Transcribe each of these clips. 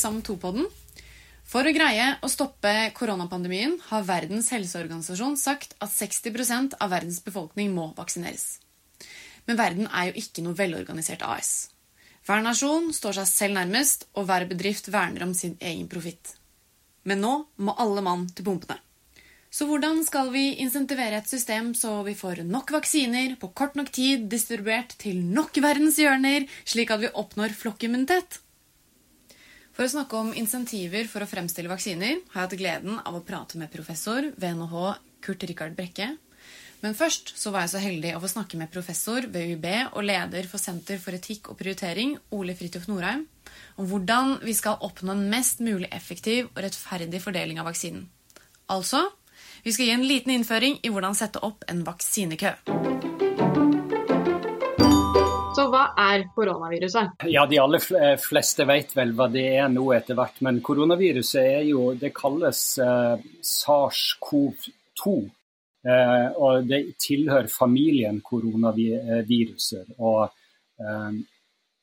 SAM 2-podden. For å greie å stoppe koronapandemien har Verdens helseorganisasjon sagt at 60% av verdens befolkning må vaksineres. Men verden er jo ikke noe velorganisert AS. Hver nasjon står seg selv nærmest, og hver bedrift verner om sin egen profitt. Men nå må alle mann til pumpene. Så hvordan skal vi insentivere et system så vi får nok vaksiner på kort nok tid distribuert til nok verdens hjørner, slik at vi oppnår flokkimmunitet? For å snakke om insentiver for å fremstille vaksiner har jeg hatt gleden av å prate med professor ved NHH Kurt Rikard Brekke. Men først så var jeg så heldig å få snakke med professor ved UiB og leder for Senter for etikk og prioritering, Ole Fridtjof Norheim, om hvordan vi skal oppnå en mest mulig effektiv og rettferdig fordeling av vaksinen. Altså vi skal gi en liten innføring i hvordan sette opp en vaksinekø. Så hva er koronaviruset? Ja, De aller fleste vet vel hva det er nå etter hvert. Men koronaviruset er jo Det kalles eh, SARS-CoV-2. Eh, og det tilhører familien koronaviruser. Og eh,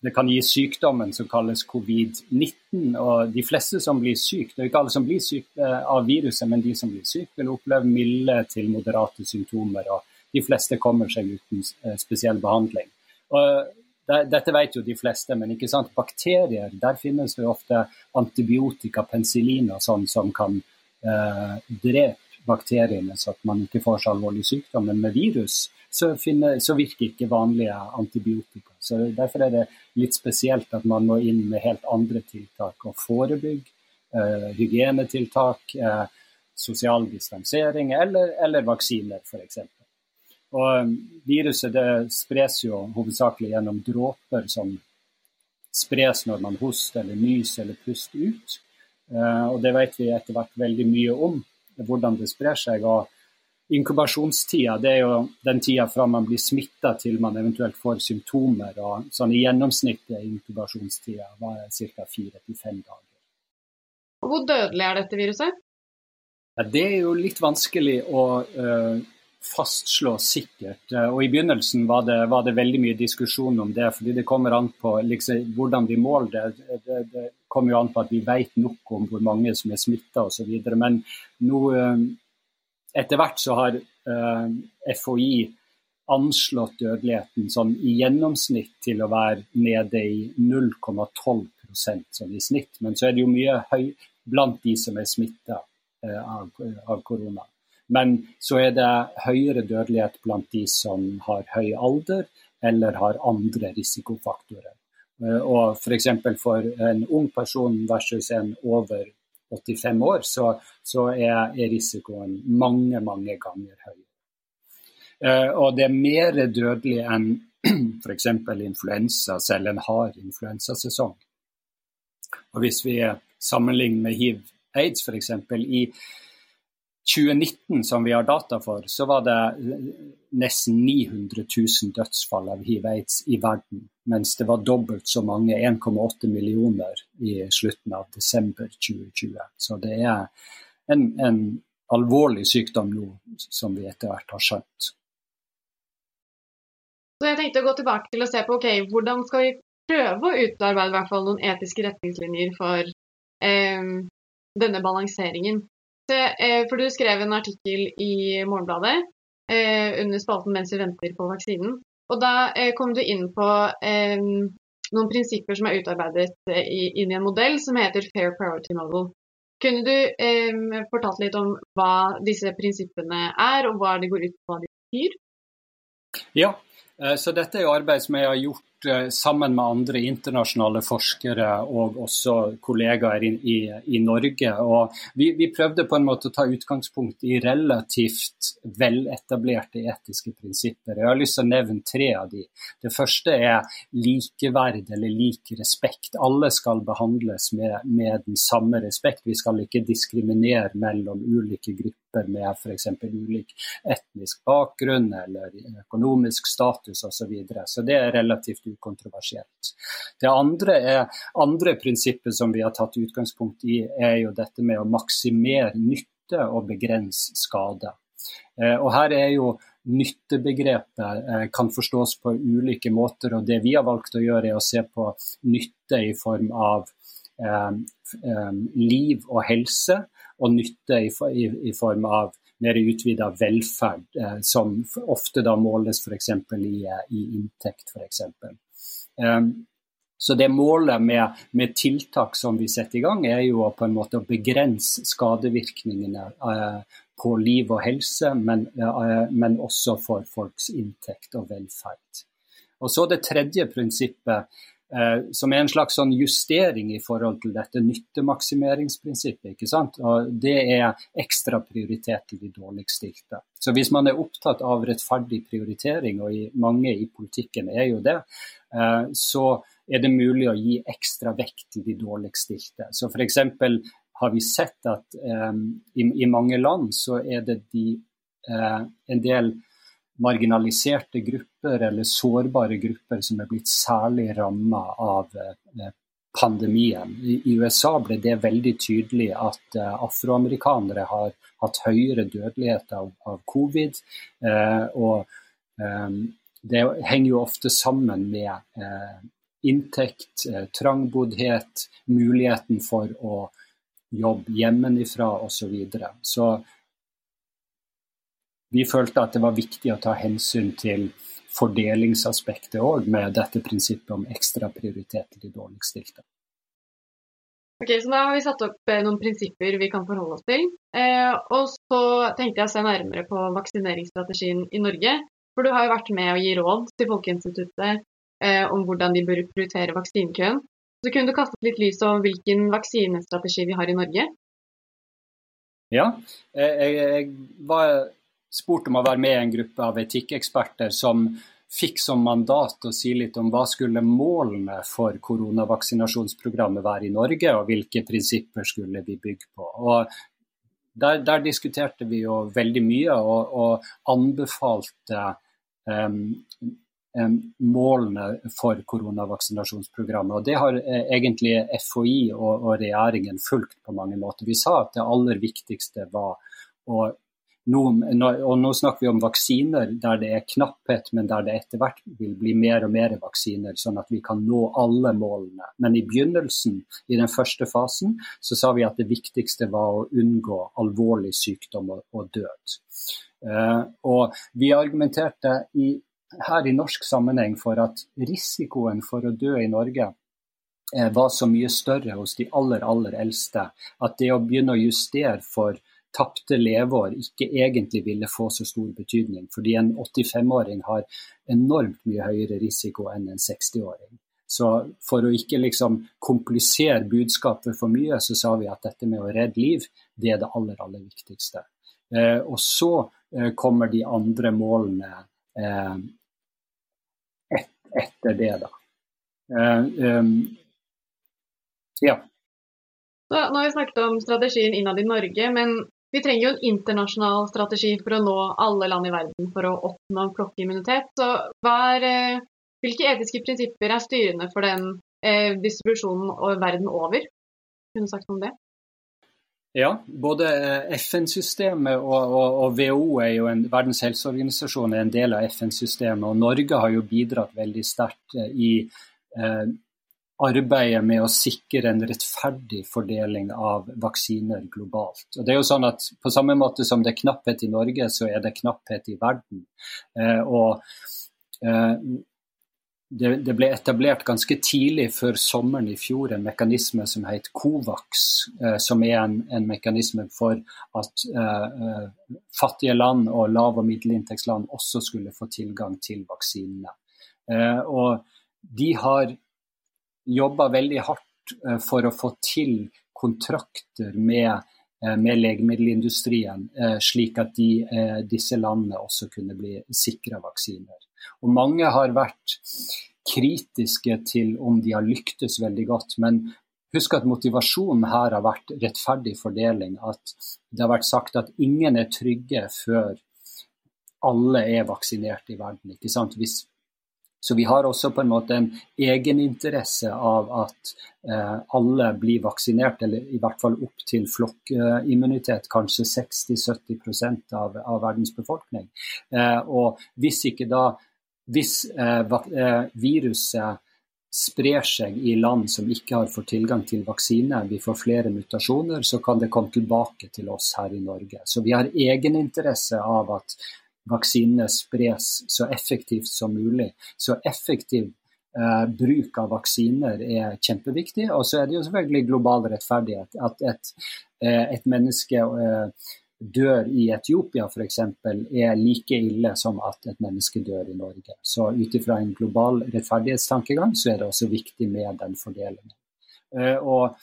det kan gi sykdommen som kalles covid-19. og De fleste som blir syke, det er ikke alle som blir syke av viruset, men de som blir syke, vil oppleve milde til moderate symptomer. og De fleste kommer seg uten spesiell behandling. Og dette vet jo de fleste, men ikke sant? bakterier, der finnes det ofte antibiotika, penicillin og sånn som kan eh, drepe bakteriene, så at man ikke får så alvorlig sykdom. Men med virus så, finner, så, virker ikke vanlige antibiotika. Så Derfor er det litt spesielt at man må inn med helt andre tiltak og forebygge. Eh, hygienetiltak, eh, sosial distansering eller, eller vaksiner, f.eks. Og um, Viruset det spres jo hovedsakelig gjennom dråper som spres når man hoster eller nyser eller puster ut. Uh, og Det vet vi etter hvert veldig mye om, hvordan det sprer seg. og Inkubasjonstida det er jo den tida fra man blir smitta til man eventuelt får symptomer. og sånn I gjennomsnitt er inkubasjonstida ca. fire til fem dager. Hvor dødelig er dette viruset? Ja, det er jo litt vanskelig å uh, fastslå sikkert. Eh, og I begynnelsen var det, var det, veldig mye diskusjon om det, fordi det kommer an på liksom, hvordan vi måler det. det. Det kommer jo an på at vi vet nok om hvor mange som er smitta osv. Men nå, eh, etter hvert så har uh, FHI anslått dødeligheten sånn i gjennomsnitt til å være nede i 0,12% sånn i snitt. Men så er det jo mye høy blant de som er smitta av, av korona. Men så er det høyere dødelighet blant de som har høy alder eller har andre risikofaktorer. Eh, og F.eks. For, for en ung person versus en over 85 år, så, så er, er, risikoen mange, mange ganger høy. Eh, og det er mer dødelig enn f.eks. influensa, selv en hard influensasesong. Og Hvis vi sammenligner med hiv-aids f.eks. i 2019, som vi har data for, så var det nesten 900 000 dødsfall av hiv-aids i verden. Mens det var dobbelt så mange, 1,8 millioner, i slutten av desember 2020. Så det er en, en alvorlig sykdom nå, som vi etter hvert har skjønt. Så jeg tenkte å gå tilbake til å se på ok, hvordan skal vi prøve å utarbeide noen etiske retningslinjer for eh, denne balanseringen. Eh, for du skrev en artikkel i Morgenbladet eh, under spalten 'Mens vi venter på vaksinen'. Og da eh, kom du inn på noen prinsipper som er utarbeidet inn i en modell som heter Fair Priority Model. Kunne du eh, fortalt litt om hva disse prinsippene er, og hva de går ut på, hva de betyr? Ja, så dette er jo arbeid som jeg har gjort Eh, sammen med andre internasjonale forskere og også kollegaer i, i, i Norge. Vi, vi, prøvde på en måte å ta utgangspunkt i relativt veletablerte etiske prinsipper. Jeg har lyst til å nevne tre av de. Det første er likeverd eller lik respekt. Alle skal behandles med, med den samme respekt. Vi skal ikke diskriminere mellom ulike grupper med f.eks. ulik etnisk bakgrunn eller økonomisk status osv. Så, videre. så det er relativt ukontroversielt. Det andre, er, andre prinsippet som vi har tatt utgangspunkt i, er jo dette med å maksimere nytte og begrense skade. Eh, og her er jo Nyttebegrepet eh, kan forstås på ulike måter. og Det vi har valgt å gjøre, er å se på nytte i form av eh, liv og helse, og nytte i, i, i form av mer utvida velferd, eh, som ofte da måles f.eks. I, i inntekt. For eksempel. Så det Målet med, med, tiltak som vi setter i gang, er jo på en måte å begrense skadevirkningene eh, på liv og helse, men, eh, men, også for folks inntekt og velferd. Og så Det tredje prinsippet, eh, som er en slags sånn justering i forhold til dette nyttemaksimeringsprinsippet. ikke sant? Og Det er ekstra prioritet til de dårligst stilte. Så Hvis man er opptatt av rettferdig prioritering, og i, mange i politikken er jo det, eh, så er det mulig å gi ekstra vekt til de dårligst stilte. Så F.eks. har vi sett at um, i, i, mange land så er det de, uh, en del marginaliserte grupper eller sårbare grupper som er blitt særlig ramma av uh, pandemien. I, USA ble det veldig tydelig at uh, afroamerikanere har hatt høyere dødelighet av, av covid. og um, det henger jo ofte sammen med inntekt, eh, trangboddhet, muligheten for å jobbe hjemmefra osv. Så, videre. så vi følte at det var viktig å ta hensyn til fordelingsaspektet òg, med dette prinsippet om ekstra prioritet til de dårligst stilte. Ok, så Da har vi satt opp eh, noen prinsipper vi kan forholde oss til. Eh, og så tenkte jeg å se nærmere på vaksineringsstrategien i Norge. For du har jo vært med å gi råd til Folkeinstituttet eh, om hvordan de bør prioritere vaksinekøen. Så kunne du kastet litt lys over hvilken vaksinestrategi vi har i Norge? Ja, jeg, jeg var spurt om å være med i en gruppe av etikkeksperter som fikk som mandat å si litt om hva skulle målene for koronavaksinasjonsprogrammet være i Norge, og hvilke prinsipper skulle vi bygge på. Og der, der diskuterte vi jo veldig mye og, og anbefalte um, målene for koronavaksinasjonsprogrammet. Og Det har eh, egentlig FHI og, og, regjeringen fulgt på mange måter. Vi sa at det aller viktigste var å nå, og nå snakker vi om vaksiner der det er knapphet, men der det etter hvert vil bli mer og mer vaksiner, sånn at vi kan nå alle målene. Men i begynnelsen, i den første fasen, så sa vi at det viktigste var å unngå alvorlig sykdom og, og død. Uh, og vi argumenterte i her i norsk sammenheng for at risikoen for å dø i Norge eh, var så mye større hos de aller, aller eldste at det å begynne å justere for tapte leveår ikke egentlig ville få så stor betydning. Fordi en 85-åring har enormt mye høyere risiko enn en 60-åring. Så for å ikke liksom komplisere budskapet for mye, så sa vi at dette med å redde liv, det er det aller, aller viktigste. Eh, og så eh, kommer de andre målene eh, et, etter det, da. Uh, um, ja. Så, nå har vi snakket om strategien innad i Norge, men vi trenger jo en internasjonal strategi for å nå alle land i verden for å oppnå flokkimmunitet. Så er, eh, hvilke etiske prinsipper er styrende for den eh, distribusjonen verden over? Kunne sagt noe om det? Ja, både eh, FN-systemet og, og, og, WHO er jo en, Verdens helseorganisasjon er en del av FN-systemet. og Norge har jo bidratt veldig sterkt eh, i eh, arbeidet med å sikre en rettferdig fordeling av vaksiner globalt. Og det er jo sånn at På samme måte som det er knapphet i Norge, så er det knapphet i verden. Eh, og eh, det, det, ble etablert ganske tidlig før sommeren i fjor en mekanisme som het COVAX, eh, som er en, en, mekanisme for at eh, eh, fattige land og lav- og middelinntektsland også skulle få tilgang til vaksinene. Eh, og de har jobba veldig hardt eh, for å få til kontrakter med, eh, med legemiddelindustrien, slik at de, disse landene også kunne bli sikra vaksiner. Og mange har vært kritiske til om de har lyktes veldig godt. Men husk at motivasjonen her har vært rettferdig fordeling. At det har vært sagt at ingen er trygge før alle er vaksinert i verden. ikke sant? Hvis så vi har også på en måte en egeninteresse av at eh, alle blir vaksinert, eller i hvert fall opp til flokkimmunitet, kanskje 60-70 av, av verdens befolkning. Eh, og hvis ikke da hvis eh, eh, viruset sprer seg i land som ikke har fått tilgang til vaksine, vi får flere mutasjoner, så kan det komme tilbake til oss her i Norge. Så vi har egeninteresse av at vaksinene spres så effektivt som mulig. Så effektiv eh, bruk av vaksiner er kjempeviktig. Og så er det jo selvfølgelig global rettferdighet. At et, eh, et menneske eh, dør i Etiopia f.eks. er like ille som at et menneske dør i Norge. Så ut ifra en global rettferdighetstankegang så er det også viktig med den fordelingen. Eh, og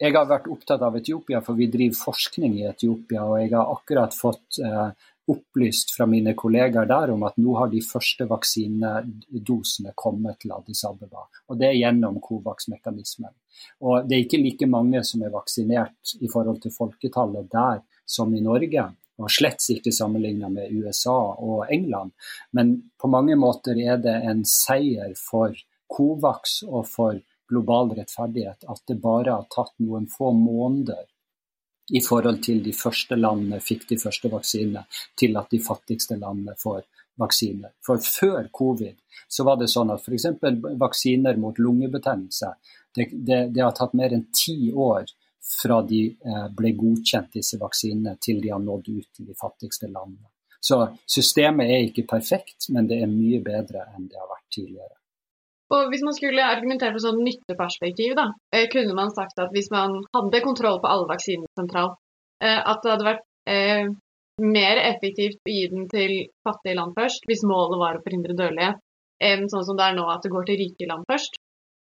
jeg har vært opptatt av Etiopia, for vi driver forskning i Etiopia. Og jeg har akkurat fått eh, opplyst fra mine kollegaer der om at nå har de første vaksinedosene kommet til Addis Abeba. Og det er gjennom Covax-mekanismen. Og det er ikke like mange som er vaksinert i forhold til folketallet der som i Norge. Og slett ikke sammenlignet med USA og England. Men på mange måter er det en seier for Covax og for global rettferdighet at det bare har tatt noen få måneder i forhold til de første landene fikk de første vaksinene, til at de fattigste landene får vaksiner. For før covid så var det sånn at f.eks. vaksiner mot lungebetennelse det, det, det, har tatt mer enn ti år fra de eh, ble godkjent, disse vaksinene, til de har nådd ut til de fattigste landene. Så systemet er ikke perfekt, men det er mye bedre enn det har vært tidligere. Og Hvis man skulle argumentere for sånn nytteperspektiv, da, eh, kunne man sagt at hvis man hadde kontroll på alle vaksinene sentralt, eh, at det hadde vært eh, mer effektivt å gi den til fattige land først, hvis målet var å forhindre dødelighet, enn sånn som det er nå at det går til rike land først.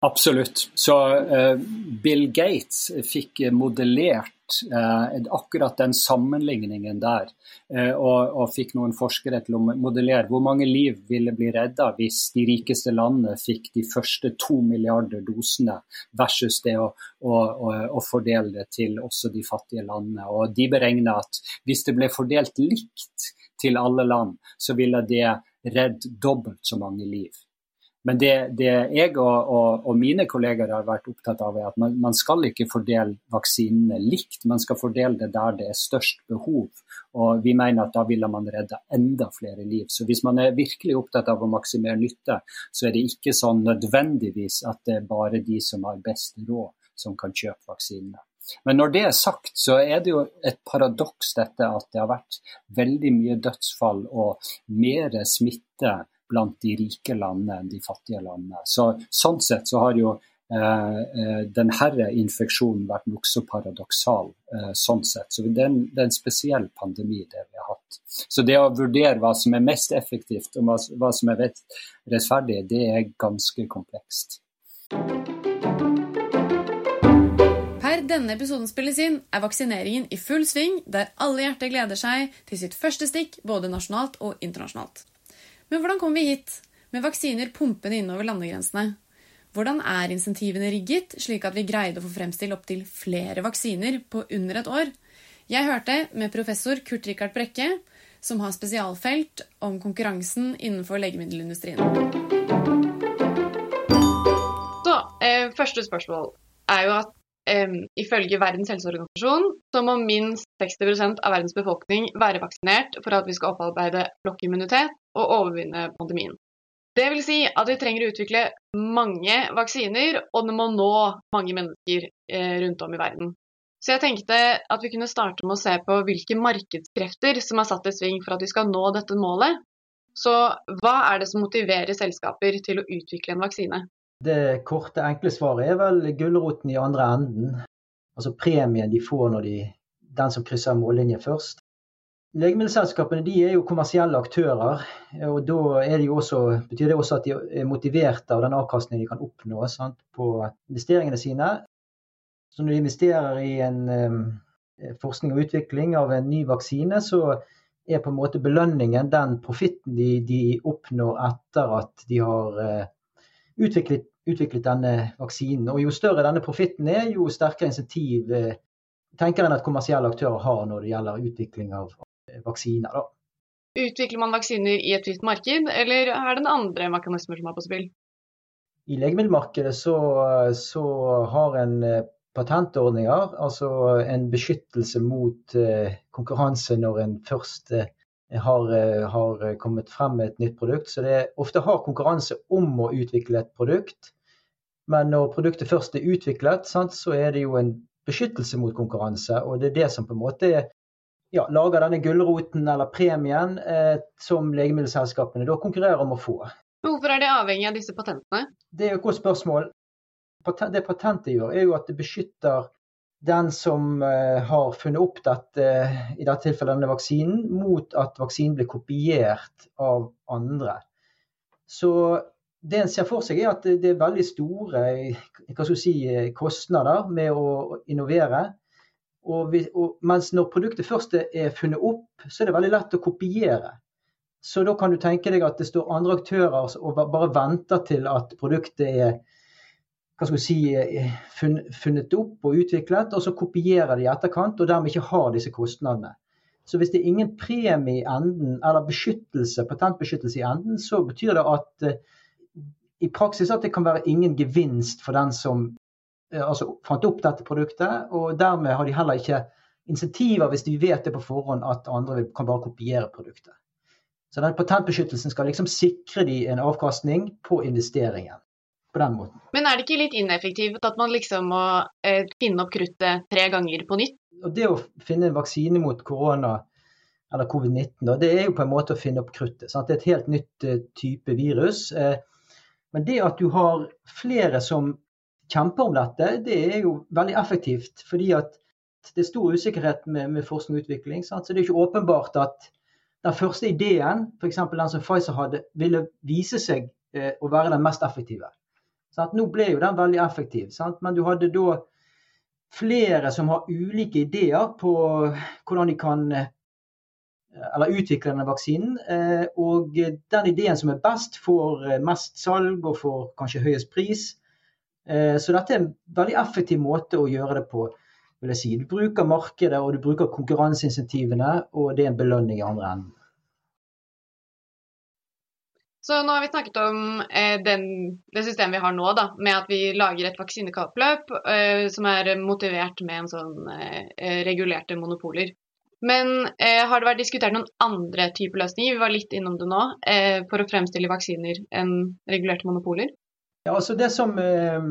Absolutt. Så uh, Bill Gates fikk modellert uh, akkurat den sammenligningen der, uh, og, og, fikk noen forskere til å modellere hvor mange liv ville bli redda hvis de rikeste landene fikk de første to milliarder dosene, versus det å, å, å fordele det til også de fattige landene. Og De beregna at hvis det ble fordelt likt til alle land, så ville det redd dobbelt så mange liv. Men det, det jeg og, og, og, mine kolleger har vært opptatt av, er at man, man, skal ikke fordele vaksinene likt. Man skal fordele det der det er størst behov. Og vi mener at da ville man redda enda flere liv. Så hvis man er virkelig opptatt av å maksimere nytte, så er det ikke sånn nødvendigvis at det er bare de som har best råd, som kan kjøpe vaksinene. Men når det er sagt, så er det jo et paradoks dette at det har vært veldig mye dødsfall og mer smitte blant de rike landene enn de fattige landene. Så, sånn sett så har jo eh, eh denne infeksjonen vært nokså paradoksal. Eh, sånn sett. Så det er, en, det er, en, spesiell pandemi, det vi har hatt. Så det å vurdere hva som er mest effektivt og hva, hva som er rettferdig, det er ganske komplekst. Per denne episoden spilles inn, er vaksineringen i full sving, der alle hjerter gleder seg til sitt første stikk både nasjonalt og internasjonalt. Men hvordan kom vi hit, med vaksiner pumpende innover landegrensene? Hvordan er insentivene rigget, slik at vi greide å få fremstilt opptil flere vaksiner på under et år? Jeg hørte med professor Kurt Rikard Brekke, som har spesialfelt om konkurransen innenfor legemiddelindustrien. Så, eh, første spørsmål er jo at eh, ifølge Verdens helseorganisasjon så må minst 60 av verdens befolkning være vaksinert for at vi skal opparbeide flokkimmunitet og overvinne pandemien. Det vil si at vi trenger å utvikle mange vaksiner, og det må nå mange mennesker eh, rundt om i verden. Så jeg tenkte at vi kunne starte med å se på hvilke markedskrefter som er satt i sving for at vi skal nå dette målet. Så hva er det som motiverer selskaper til å utvikle en vaksine? Det korte, enkle svaret er vel gulroten i andre enden. Altså premien de får når de, den som krysser mållinje først. Legemiddelselskapene de er jo kommersielle aktører. og Da det også, betyr det også at de er motiverte av den avkastningen de kan oppnå sant, på investeringene sine. Så når de investerer i en um, forskning og utvikling av en ny vaksine, så er på en måte belønningen den profitten de, de, oppnår etter at de har uh, utviklet utviklet denne vaksinen. Og Jo større denne profitten er, jo sterkere insentiv eh, tenker en at kommersielle aktører har når det gjelder utvikling av vaksiner. Da. Utvikler man vaksiner i et fritt marked, eller er det en andre mekanismer som er på spill? I legemiddelmarkedet så, så har en eh, patentordninger, altså en beskyttelse mot eh, konkurranse når en først eh, har, kommet frem med et nytt produkt. Så det er ofte har konkurranse om å utvikle et produkt. Men når produktet først er utviklet, sant, så er det jo en beskyttelse mot konkurranse. Og det er det som på en måte ja, lager denne gulroten eller premien eh, som legemiddelselskapene da konkurrerer om å få. Hvorfor er de avhengig av disse patentene? Det er jo et godt spørsmål. Det patentet gjør, er jo at det beskytter den som eh, har funnet opp dette, i dette tilfellet denne vaksinen, mot at vaksinen blir kopiert av andre. Så det en ser for seg, er at det er veldig store si, kostnader med å innovere. Og, vi, og, mens når produktet først er funnet opp, så er det veldig lett å kopiere. Så da kan du tenke deg at det står andre aktører og bare venter til at produktet er hva skal vi si, funnet opp og utviklet, og så kopierer de i etterkant og dermed ikke har disse kostnadene. Så hvis det er ingen premie i enden, eller beskyttelse, patentbeskyttelse i enden, så betyr det at i praksis at det kan være ingen gevinst for den som eh, altså, fant opp dette produktet. Og dermed har de heller ikke insentiver hvis de vet det på forhånd at andre kan bare kopiere produktet. Så den patentbeskyttelsen skal liksom sikre de en avkastning på investeringen. På den måten. Men er det ikke litt ineffektivt at man liksom må eh, finne opp kruttet tre ganger på nytt? Og Det å finne en vaksine mot korona eller covid-19, det er jo på en måte å finne opp kruttet. Sant? Det er et helt nytt eh, type virus. Eh, men det at du har flere som kjemper om dette, det er jo veldig effektivt. Fordi at det er stor usikkerhet med, med forskning og utvikling. Sant? Så det er ikke åpenbart at den første ideen, f.eks. den som Pfizer hadde, ville vise seg eh, å være den mest effektive. Sant? Nå ble jo den veldig effektiv, sant? men du hadde da flere som har ulike ideer på hvordan de kan eh, eller utvikle denne vaksinen. Eh, og den ideen som er best, får eh, mest salg og får kanskje høyest pris. Så dette er en veldig effektiv måte å gjøre det på. vil jeg si. Du bruker markedet og du bruker konkurranseinsentivene, og det er en belønning i andre enden. Så nå har vi snakket om eh, den, det systemet vi har nå, da, med at vi lager et vaksinekappløp eh, som er motivert med en sånn eh, regulerte monopoler. Men eh, har det vært diskutert noen andre typer løsninger, vi var litt innom det nå, eh, for å fremstille vaksiner enn regulerte monopoler? Ja, altså det som eh,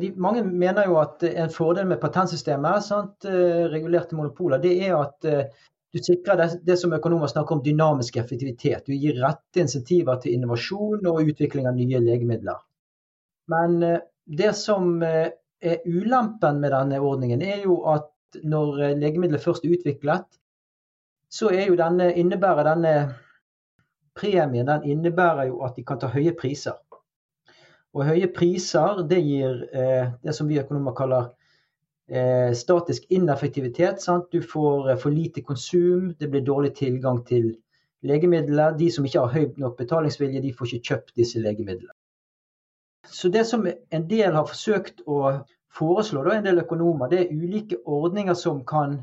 de, Mange mener jo at en fordel med patentsystemet, sant, eh, regulerte monopoler, det er at eh, du sikrer det, det, som økonomer snakker om dynamisk effektivitet. Du gir rette insentiver til innovasjon og utvikling av nye legemidler. Men eh, det som er ulempen med denne ordningen, er jo at når legemidlet først er utviklet, så er jo denne, innebærer denne premien den innebærer jo at de kan ta høye priser. Og høye priser det gir eh, det som vi økonomer kaller eh, statisk ineffektivitet. Sant? Du får eh, for lite konsum, det blir dårlig tilgang til legemidler. De som ikke har høy nok betalingsvilje, de får ikke kjøpt disse legemidlene. Så det som en del har forsøkt å foreslå, da, en del økonomer, det er ulike ordninger som kan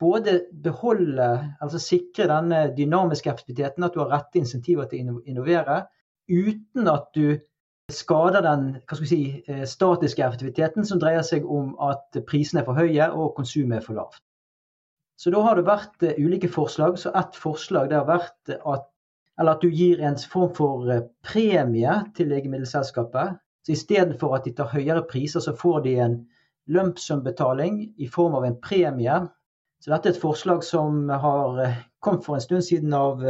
både beholde, altså sikre denne dynamiske effektiviteten, at du har rette insentiver til å innovere, uten at du skader den si, eh, statiske effektiviteten, som dreier seg om at prisene er for høye og konsumet er for lavt. Så da har det vært eh, ulike forslag. Så ett forslag det har vært at, at du gir en form for eh, premie til legemiddelselskapet. Så Istedenfor at de tar høyere priser, så får de en lumpsumbetaling i form av en premie så dette er et forslag som har kommet for en stund siden av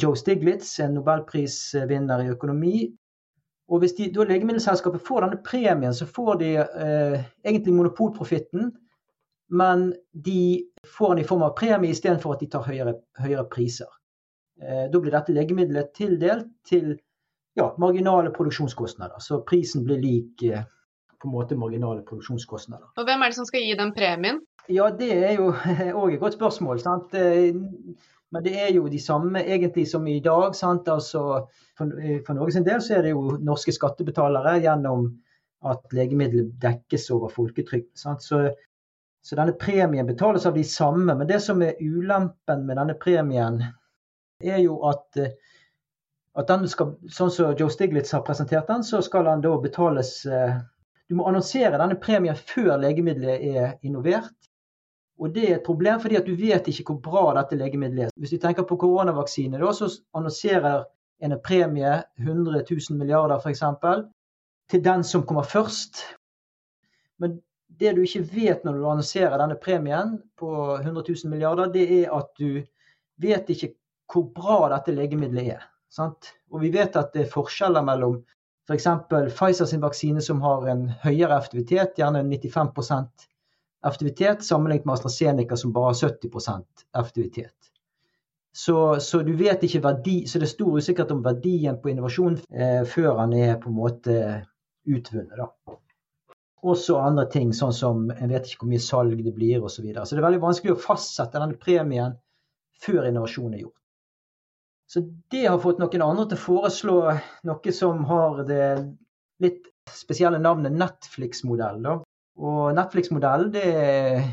Joe Stiglitz, en nobelprisvinner i økonomi. Og hvis de, da legemiddelselskapet får denne premien, så får de eh, egentlig monopolprofitten, men de får den i form av premie istedenfor at de tar høyere, høyere priser. Eh, da blir dette legemiddelet tildelt til ja, marginale produksjonskostnader, så prisen blir lik eh, på en måte marginale produksjonskostnader. Og Hvem er det som skal gi den premien? Ja, det er jo òg et godt spørsmål. sant? Eh, men det er jo de samme egentlig som i dag. sant? Altså, for, for Norge sin del så er det jo norske skattebetalere gjennom at legemidler dekkes over folketrygd. Så, så denne premien betales av de samme. Men det som er ulempen med denne premien, er jo at, eh, at den skal, sånn som Joe Stiglitz har presentert den, så skal den da betales Du må annonsere denne premien før legemiddelet er innovert. Og Det er et problem, fordi at du vet ikke hvor bra dette legemiddelet er. Hvis vi tenker på koronavaksine, da, så annonserer en premie 100 000 milliarder f.eks. til den som kommer først. Men det du ikke vet når du annonserer denne premien på 100 000 milliarder, det er at du vet ikke hvor bra dette legemiddelet er. Sant? Og vi vet at det er forskjeller mellom f.eks. For Pfizer sin vaksine som har en høyere effektivitet, gjerne 95 effektivitet, sammenlignet med AstraZeneca som bare har 70% effektivitet. Så, så, du vet ikke verdi, så det er stor usikkerhet om verdien på innovasjon eh, før den er på en måte utvunnet. da. Også andre ting, sånn som en vet ikke hvor mye salg det blir osv. Så, videre. så det er veldig vanskelig å fastsette denne premien før innovasjon er gjort. Så det har fått noen andre til å foreslå noe som har det litt spesielle navnet Netflix-modell. Og Netflix-modellen, det er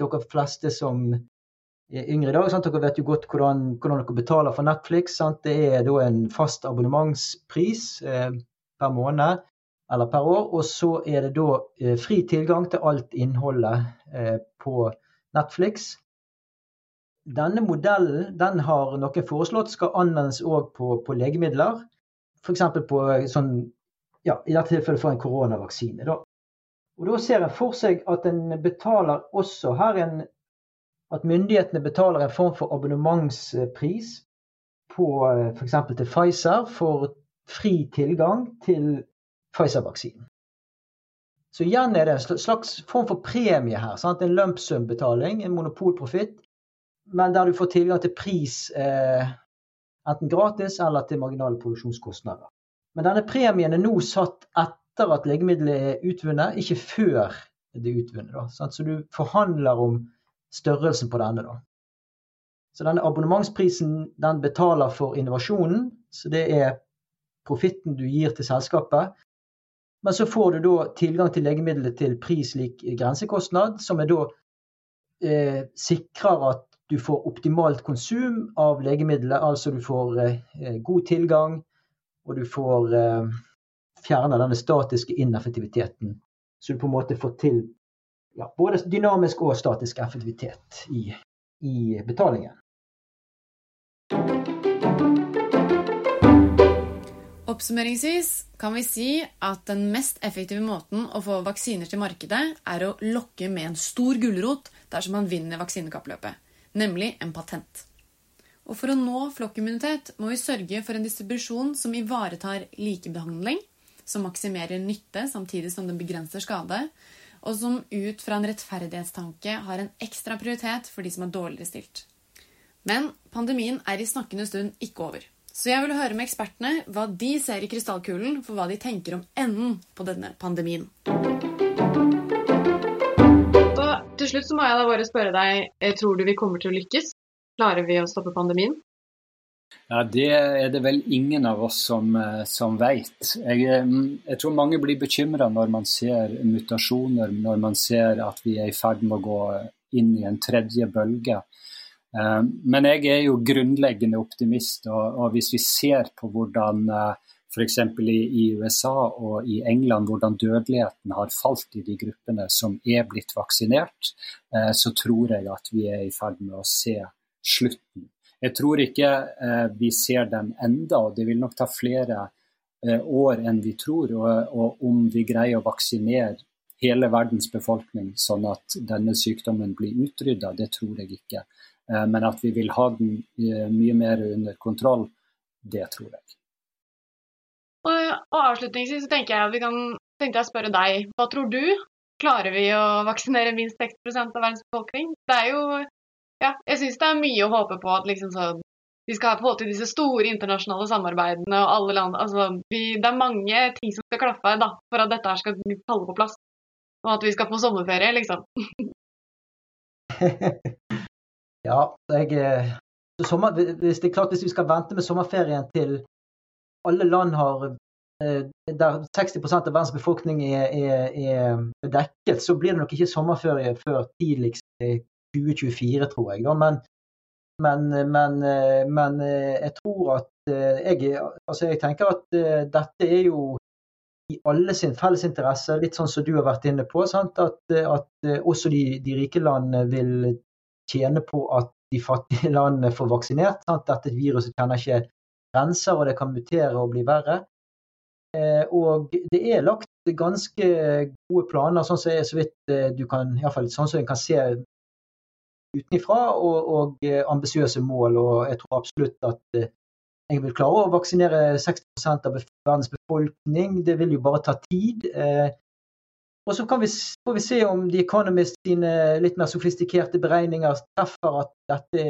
dere fleste som er yngre i dag. Sant? Dere vet jo godt hvordan, hvordan dere betaler for Netflix. Sant? Det er da en fast abonnementspris eh, per måned eller per år. Og så er det da eh, fri tilgang til alt innholdet eh, på Netflix. Denne modellen den har noen foreslått skal anvendes òg på, på legemidler. F.eks. på eh, sånn, ja, i dette tilfellet for en koronavaksine. Da. Og Da ser en for seg at en betaler også her en at myndighetene betaler en form for abonnementspris på eh, f.eks. til Pfizer for fri tilgang til Pfizer-vaksinen. Så igjen er det en slags form for premie her. Sant? En lump sum-betaling, en monopolprofitt, men der du får tilgang til pris eh, enten gratis eller til marginale produksjonskostnader. Men denne premien er nå satt etter at legemiddelet er utvunnet, ikke før det er utvunnet. Så du forhandler om størrelsen på denne. da. Så denne abonnementsprisen den betaler for innovasjonen, så det er profitten du gir til selskapet. Men så får du da tilgang til legemiddelet til pris lik grensekostnad, som er da eh, sikrer at du får optimalt konsum av legemiddelet. Altså du får eh, god tilgang, og du får eh, fjerne denne statiske ineffektiviteten. Så du på en måte får til ja, både dynamisk og statisk effektivitet i, i betalingen. Oppsummeringsvis kan vi si at den mest effektive måten å få vaksiner til markedet, er å lokke med en stor gulrot dersom man vinner vaksinekappløpet, nemlig en patent. Og For å nå flokkimmunitet må vi sørge for en distribusjon som ivaretar likebehandling, som maksimerer nytte samtidig som den begrenser skade, og som ut fra en rettferdighetstanke har en ekstra prioritet for de som er dårligere stilt. Men pandemien er i snakkende stund ikke over. Så jeg vil høre med ekspertene hva de ser i krystallkulen for hva de tenker om enden på denne pandemien. Og til slutt så må jeg da bare spørre deg, eh, tror du vi kommer til å lykkes? Klarer vi å stoppe pandemien? Ja, Det er det vel ingen av oss som, eh, som vet. Jeg, eh, jeg, tror mange blir bekymra når man ser mutasjoner, når man ser at vi er i ferd med å gå inn i en tredje bølge. Eh, men jeg er jo grunnleggende optimist, og, og hvis vi ser på hvordan f.eks. I, i USA og i England hvordan dødeligheten har falt i de gruppene som er blitt vaksinert, så tror jeg at vi er i ferd med å se slutten jeg tror ikke eh, vi ser den enda, og det vil nok ta flere eh, år enn vi tror. Og, og om vi greier å vaksinere hele verdens befolkning sånn at denne sykdommen blir utrydda, det tror jeg ikke. Eh, men at vi vil ha den eh, mye mer under kontroll, det tror jeg. Og, avslutningsvis tenker jeg at vi kan tenkte jeg spørre deg, hva tror du? Klarer vi å vaksinere minst 60% av verdens befolkning? Det er jo ja, jeg syns det er mye å håpe på at liksom sånn vi skal få til disse store internasjonale samarbeidene og alle land altså, vi, Det er mange ting som skal klaffe da, for at dette her skal falle på plass. Og at vi skal få sommerferie, liksom. ja, jeg eh, sommer, hvis det er klart hvis vi skal vente med sommerferien til alle land har eh, der 60% av verdens befolkning er, er, er, dekket, så blir det nok ikke sommerferie før tidligst 2024, tror jeg. Da. Men, men, men, eh, men eh, jeg tror at eh, jeg, altså jeg tenker at dette er jo i alle sin felles interesse, litt sånn som du har vært inne på. At, at, også de, de, rike landene vil tjene på at de fattige landene får vaksinert. Sant? Dette viruset kjenner ikke grenser, og det kan mutere og bli verre. Eh, og det er lagt ganske gode planer, sånn som så vidt du kan, i fall, sånn som en kan se utenfra, og, og eh, ambisiøse mål. Og jeg tror absolutt at jeg vil klare å vaksinere 60% av verdens befolkning. Det vil jo bare ta tid. Og så vi, får vi se om The Economist sine litt mer sofistikerte beregninger treffer at dette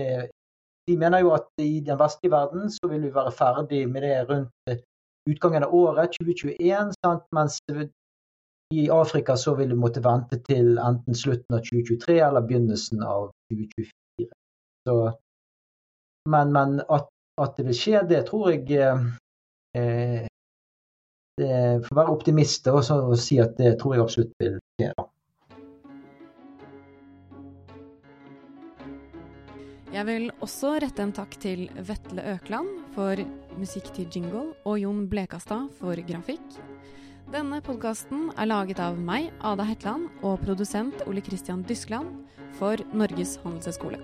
De mener jo at i den vestlige verden så vil vi være ferdig med det rundt utgangen av året 2021, sant? mens i Afrika så vil du måtte vente til enten slutten av 2023 eller begynnelsen av 2024. Så, men, men at, at, det vil skje, det tror jeg eh, det får være optimist og, si at det tror jeg absolutt vil skje. Jeg vil også rette en takk til Vetle Økland for musikk til jingle og Jon Blekastad for grafikk. Denne podkasten er laget av meg, Ada Hetland, og produsent Ole Christian Dyskland for Norges handelshøyskole.